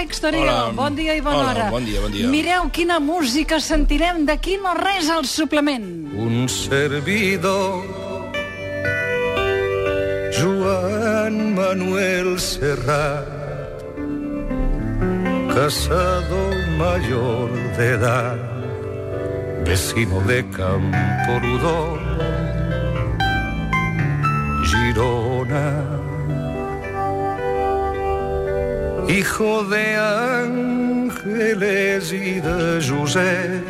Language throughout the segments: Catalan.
Àlex Torio, Hola. bon dia i bona Hola, hora. bon dia, bon dia. Mireu quina música sentirem d'aquí no res al suplement. un servidor, Joan Manuel Serrat, casado mayor de edad, vecino de Camporudó, Hijo de ángeles y de José,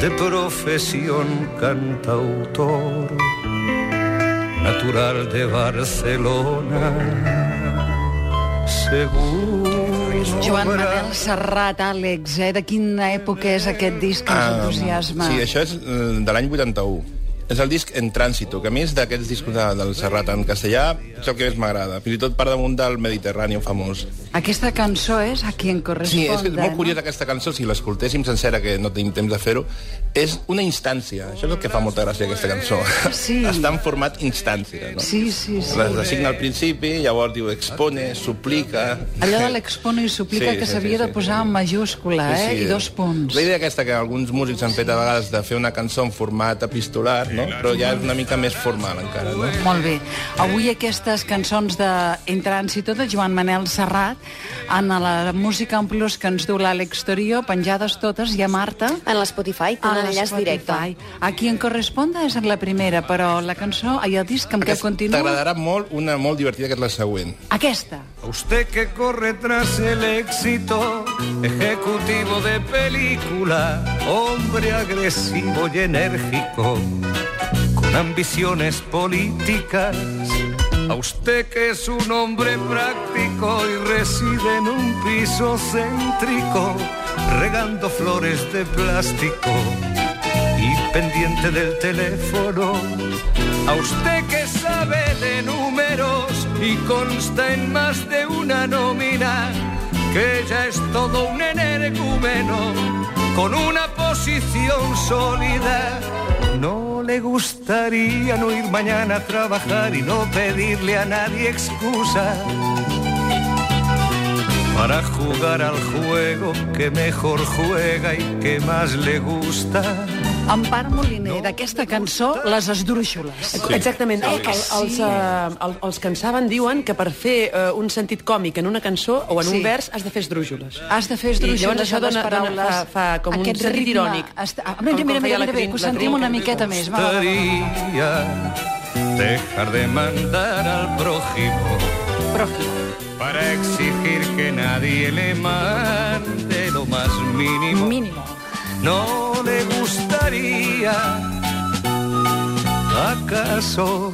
de profesión cantautor, natural de Barcelona, seguro. Joan Manel Serrat, Àlex, eh? de quina època és aquest disc que ens Ah, entusiasma? Sí, això és eh, de l'any 81. És el disc En Trànsito, que a mi és d'aquests discos de, del Serrat en castellà, és el que més m'agrada. Fins i tot per damunt del Mediterrani famós. Aquesta cançó és a qui en Sí, corresponda. és que és molt no? curiosa aquesta cançó, si l'escoltéssim sencera, que no tenim temps de fer-ho, és una instància. Això és el que fa molta gràcia, aquesta cançó. Sí. Està en format instància, no? Sí, sí, sí. Les designa al principi, llavors diu expone, suplica... Allò de l'expono i suplica Sí, que sí, s'havia sí, de sí. posar en majúscula, eh? I dos punts. La idea aquesta que alguns músics han fet a vegades de fer una cançó en format epistolar, no? però ja és una mica més formal encara. No? Molt bé. Avui aquestes cançons de Trànsito de Joan Manel Serrat en la música en plus que ens du l'Àlex Torio, penjades totes, i a Marta... En l'Spotify, tenen enllaç directe. Spotify. A qui en corresponda és en la primera, però la cançó, i el disc amb què continua... T'agradarà molt una molt divertida, que és la següent. Aquesta. A usted que corre tras el éxito, ejecutivo de película, hombre agresivo y enérgico, ambiciones políticas. A usted que es un hombre práctico y reside en un piso céntrico, regando flores de plástico y pendiente del teléfono. A usted que sabe de números y consta en más de una nómina, que ya es todo un energúmeno con una posición sólida. Le gustaría no ir mañana a trabajar y no pedirle a nadie excusa para jugar al juego que mejor juega y que más le gusta. Empar Moliner, d'aquesta cançó, Les Esdrúixoles. Exactament. El, el, els, uh, el, els que en saben diuen que per fer uh, un sentit còmic en una cançó o en Sí. un vers has de fer esdrújoles. Has de fer I esdrúixoles llavors això dona, paraules. dona, fa, fa com Aquest un sentit ritme irònic. Està... Ah, Com- mira, com mira, mira, mira, Crin- que ho sentim una miqueta més. Va, va, va, va. dejar de mandar al prójimo Prójimo. para exigir que nadie le mande lo más mínimo. Mínimo. ¿No le gustaría acaso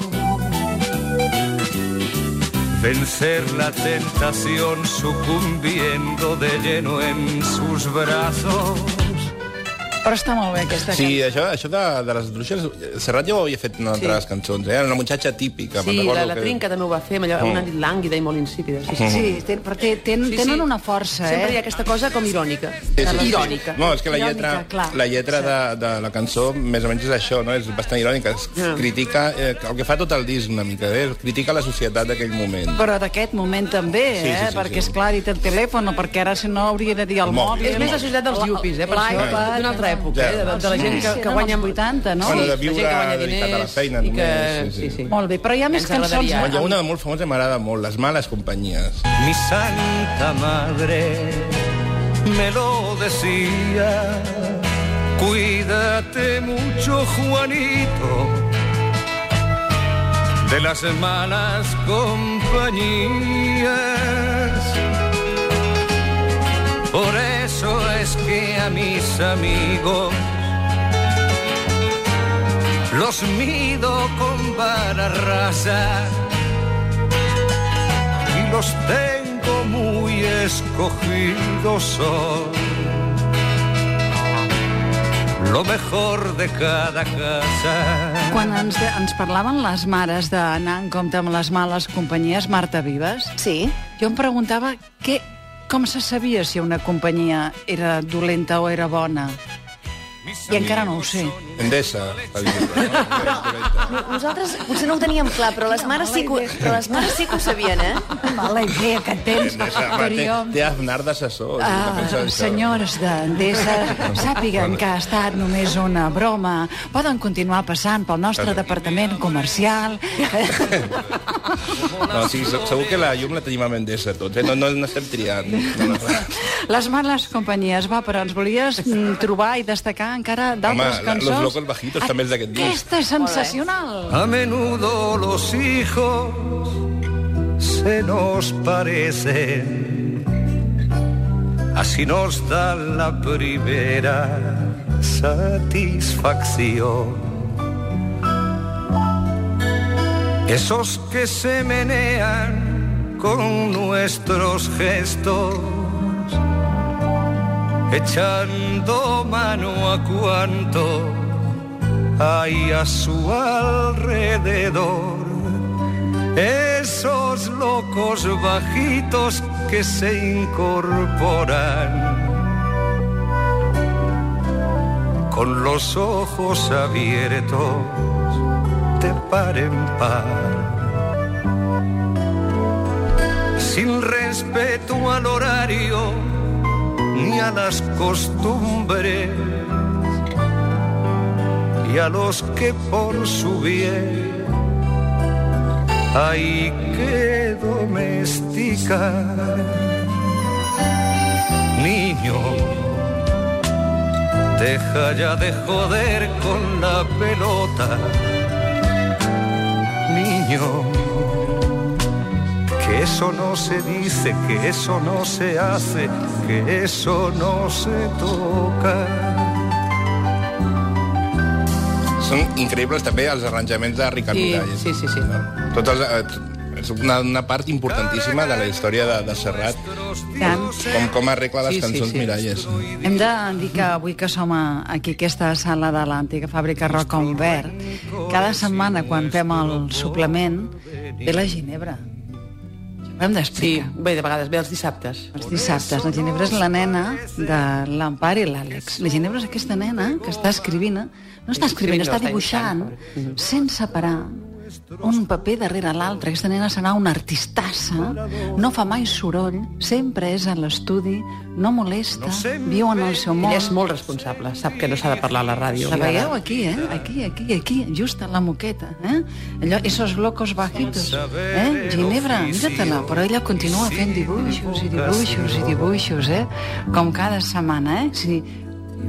vencer la tentación sucumbiendo de lleno en sus brazos? Però està molt bé aquesta Sí, cançó. això, això de, de les druixes... Serrat ja ho havia fet en altres cançons, eh? Era una muchacha típica. Sí, la, la que- Trinca també ho va fer, amb allò, una nit lànguida i molt insípida. Sí, sí. Sí, ten, però té, ten, Sí, tenen sí. una força, Sempre hi ha eh? aquesta cosa com irònica. Sí, sí, sí. Irònica. No, és que la Irònica, lletra, clar. la lletra de, de la cançó més o menys és això, no? És bastant irònica. Es Ja. critica eh, el que fa tot el disc una mica, eh? Critica la societat d'aquell moment. Però d'aquest moment també, Sí, sí, eh? sí, perquè, sí. és clar, dit el telèfon, perquè ara si no hauria de dir el, El mòbil. És més la societat dels yuppies, eh, per això, altra època, Ja. eh, de, de la gent que, que guanya... els 80, no? Bueno, de la viure gent que guanya dedicat diners a la feina i que... només, sí, sí. Sí, sí. Molt bé, però hi ha més Ens cançons... agradaria. Bueno, hi ha amb- una molt famosa que m'agrada molt, Les males companyies. Mi santa madre me lo decía. Cuídate mucho, Juanito, de las malas compañías. Por eso es que a mis amigos los mido con vara rasa y los tengo muy escogidos son lo mejor de cada casa. Quan ens, de, ens parlaven les mares d'anar en compte amb les males companyies, Marta Vives, Sí. jo em preguntava què, com se sabia si una companyia era dolenta o era bona? I encara no ho sé. Endesa? Nosaltres potser no ho teníem clar, però les mares sí que, ho- però les mares sí que ho sabien, eh? Mala idea que tens, Endesa, té, té Aznar d'assessor. Ah, senyors d'Endesa, sàpiguen que ha estat només una broma. Poden continuar passant pel nostre departament comercial. No, sí, se- segur que la llum la tenim amb Endesa tots, eh? No, no, no estem triant. No, no. Les males companyies, va, però ens volies mm, trobar i destacar encara d'altres Home, cançons? Los Locos Bajitos també és d'aquest disc. Aquesta és sensacional. A menudo los hijos se nos parecen. Así nos da la primera satisfacción. Esos que se menean con nuestros gestos, echando mano a cuanto hay a su alrededor. Esos locos bajitos que se incorporan con los ojos abiertos de par en par. Sin respeto al horario ni a las costumbres y a los que por su bien hay que domesticar. Niño, deja ya de joder con la pelota. Niño, que eso no se dice, que eso no se hace, que eso no se toca. Són increïbles també els arranjaments de Ricard Sí, Miralles. sí, sí, sí. Tots els, eh, és una, una part importantíssima de la història de, de Serrat, Tant. com, com arregla les Sí, sí, cançons sí. Miralles. Hem de dir que avui que som a, aquí a aquesta sala de l'antiga fàbrica Roca Umbert, cada setmana quan fem el suplement ve la Ginebra. Hem Sí, d'explicar. bé, de vegades, bé els dissabtes. Els dissabtes, la Ginebra és la nena de l'Empar i l'Àlex. La Ginebra és aquesta nena que està escrivint, no està escrivint, està dibuixant, sense parar, un paper darrere l'altre. Aquesta nena serà una artistassa, no fa mai soroll, sempre és a l'estudi, no molesta, viu en el seu món. Ella és molt responsable, sap que no s'ha de parlar a la ràdio. La veieu aquí, eh? Aquí, aquí, aquí, just a la moqueta, eh? Allò, esos locos bajitos, eh? Ginebra, mira-te-la, però ella continua fent dibuixos i dibuixos i dibuixos, eh? Com cada setmana, eh? Sí,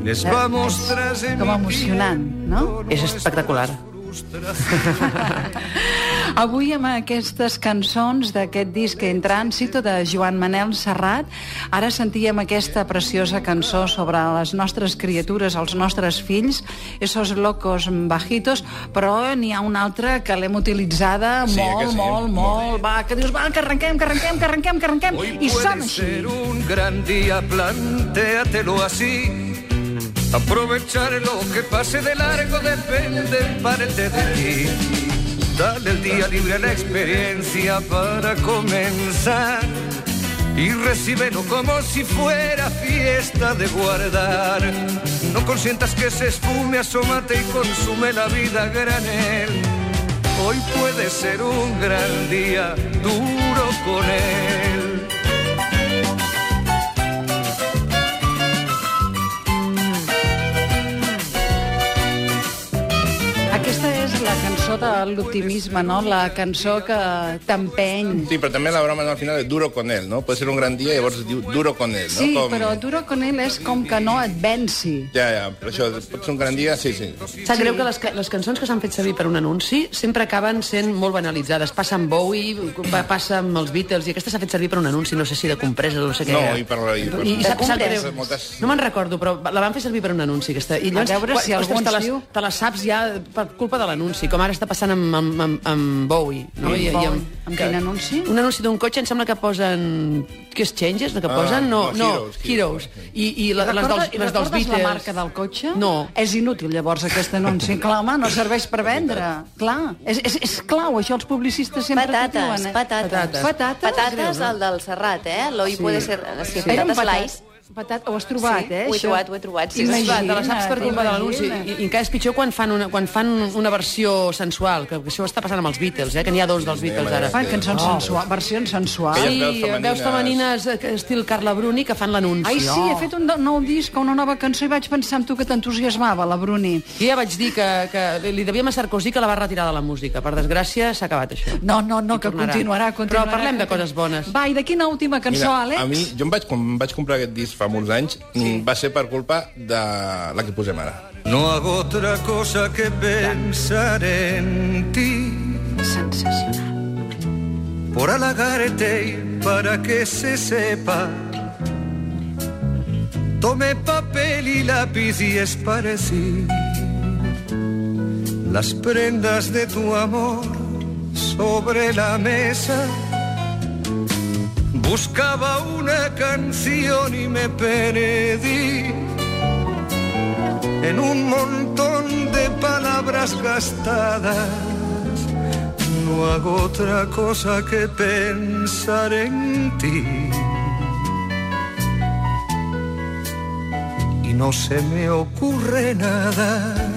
Les vamos tras com emocionant, no? És espectacular. Avui amb aquestes cançons d'aquest disc En Trànsito de Joan Manel Serrat, ara sentíem aquesta preciosa cançó sobre les nostres criatures, els nostres fills, esos locos bajitos, però n'hi ha una altra que l'hem utilitzada Sí, molt, que sí. molt, molt, va, que dius, va, que arrenquem, que arrenquem, que arrenquem, que arrenquem, Hoy i puede som així. ser un gran día, plantéatelo así. Aprovechar lo que pase de largo depende en parte de ti. Dale el día libre a la experiencia para comenzar. Y recíbelo como si fuera fiesta de guardar. No consientas que se esfume, asómate y consume la vida granel. Hoy puede ser un gran día, duro con él. La de l'optimisme, no? La cançó que t'empeny. Sí, però també la broma al final és duro con él, no? Pot ser un gran dia i llavors diu duro con él, no? Sí, però duro con ell és com que no et venci. Ja, ja, però això pot ser un gran dia, sí, sí. Sap greu que les, ca- les cançons que s'han fet servir per un anunci sempre acaben sent molt banalitzades. Passa amb Bowie, pa- passa amb els Beatles, i aquesta s'ha fet servir per un anunci, no sé si de compreses o no sé què No, i per la- i per- I, i sap, sap greu. Moltes- No me'n recordo, però la van fer servir per un anunci. Aquesta. I llavors, A veure si algú te les, diu. te les saps ja per culpa de l'anunci, com ara està passant amb, amb, amb, amb Bowie. No? Amb I, i Bowie. Amb quin anunci? Un anunci d'un cotxe, em sembla que posen... Què és Changes, el que posen? No, no, no, Heroes, Heroes. I, i la, les dels, i les dels Beatles. la marca del cotxe? No. És inútil, llavors, aquest anunci. Clar, home, no serveix per vendre. Clar, és, és, és clau, això els publicistes sempre Patates, diuen. Eh? patates. Patates. Patates, Patates, el del Serrat, eh? L'Oi Sí. puede ser... Sí, Eren patates patat- ho has trobat, Sí, eh? ho he trobat, ho he trobat, sí, clar, te la saps per culpa de l'anunci. imagina't. I, I encara és pitjor quan fan, una, quan fan una versió sensual, que això està passant amb els Beatles, eh? que n'hi ha dos dels Beatles ara. Fan cançons Oh. sensuals, versions sensuals. Sí, veus femenines. veus femenines eh, estil Carla Bruni que fan l'anunci. Ai, sí, Oh. he fet un nou disc, una nova cançó, i vaig pensar en tu que t'entusiasmava, la Bruni. I ja vaig dir que, que li devíem a Sarkozy que la va retirar de la música. Per desgràcia, s'ha acabat això. No, no, no, I que tornarà. continuarà, continuarà. Però parlem de coses bones. Va, i de quina última cançó, Mira, Àlex? a mi, jo em vaig, quan em vaig comprar aquest disc fa molts anys, sí. va ser per culpa de la que posem ara. No hago otra cosa que pensar en ti, Sensacional. por halagarte y para que se sepa. Tomé papel y lápiz y esparcí las prendas de tu amor sobre la mesa. Buscaba una canción y me perdí en un montón de palabras gastadas. No hago otra cosa que pensar en ti. Y no se me ocurre nada.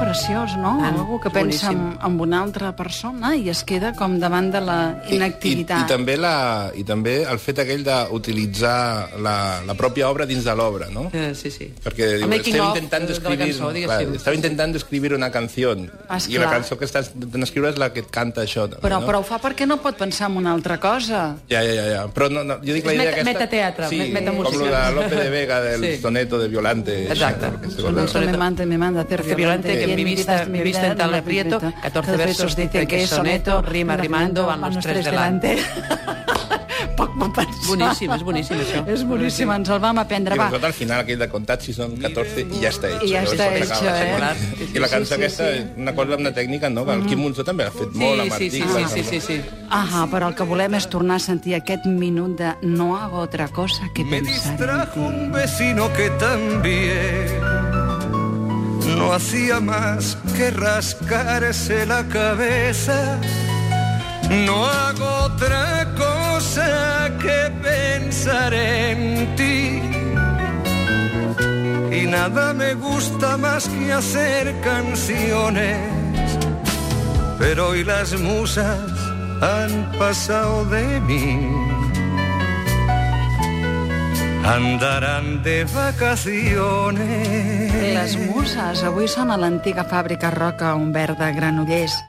Això preciós, no? Ah, Algú que pensa en, en una altra persona i es queda com davant de la I, i, inactivitat. i, també la, I també el fet aquell d'utilitzar la, la pròpia obra dins de l'obra, no? Eh, sí, sí. Perquè El diu, estem of intentando de clar, estava intentando escribir una canció i la cançó que estàs intentant escriure és la que et canta això també, Però, no? però ho fa perquè no pot pensar en una altra cosa. Ja, ja, ja, ja. Però no, no, jo dic la idea meta- aquesta... metateatre, sí, me- metamúsica. Com lo de Lope de Vega, del Sí. soneto de Violante. Exacte. Un soneto. Me manda, me manda hacer Hacer violente, que en mi vista, mi vista en tal aprieto, 14 versos dicen que es soneto, rima rimando, van los tres delante. Poc m'ho pensar. Boníssim, és boníssim, això. És boníssim, ens el vam aprendre. I Va, sobretot al final aquell de comptat si són 14 i ja està hecho. I ja està hecho, eh? I la cançó aquesta, una cosa amb una tècnica, no? Que el Quim Monzó també ha fet molt amb Sí, sí, sí, sí, sí, sí. ah, però el que volem és tornar a sentir aquest minut de no hago otra cosa que Me pensar en distrajo un vecino que también no hacía más que rascarse la cabeza. No hago otra cosa que pensar en ti. Y nada me gusta más que hacer canciones. Pero hoy las musas han pasado de mí andarán de vacaciones. Les muses avui són a l'antiga fàbrica Roca Humbert de Granollers.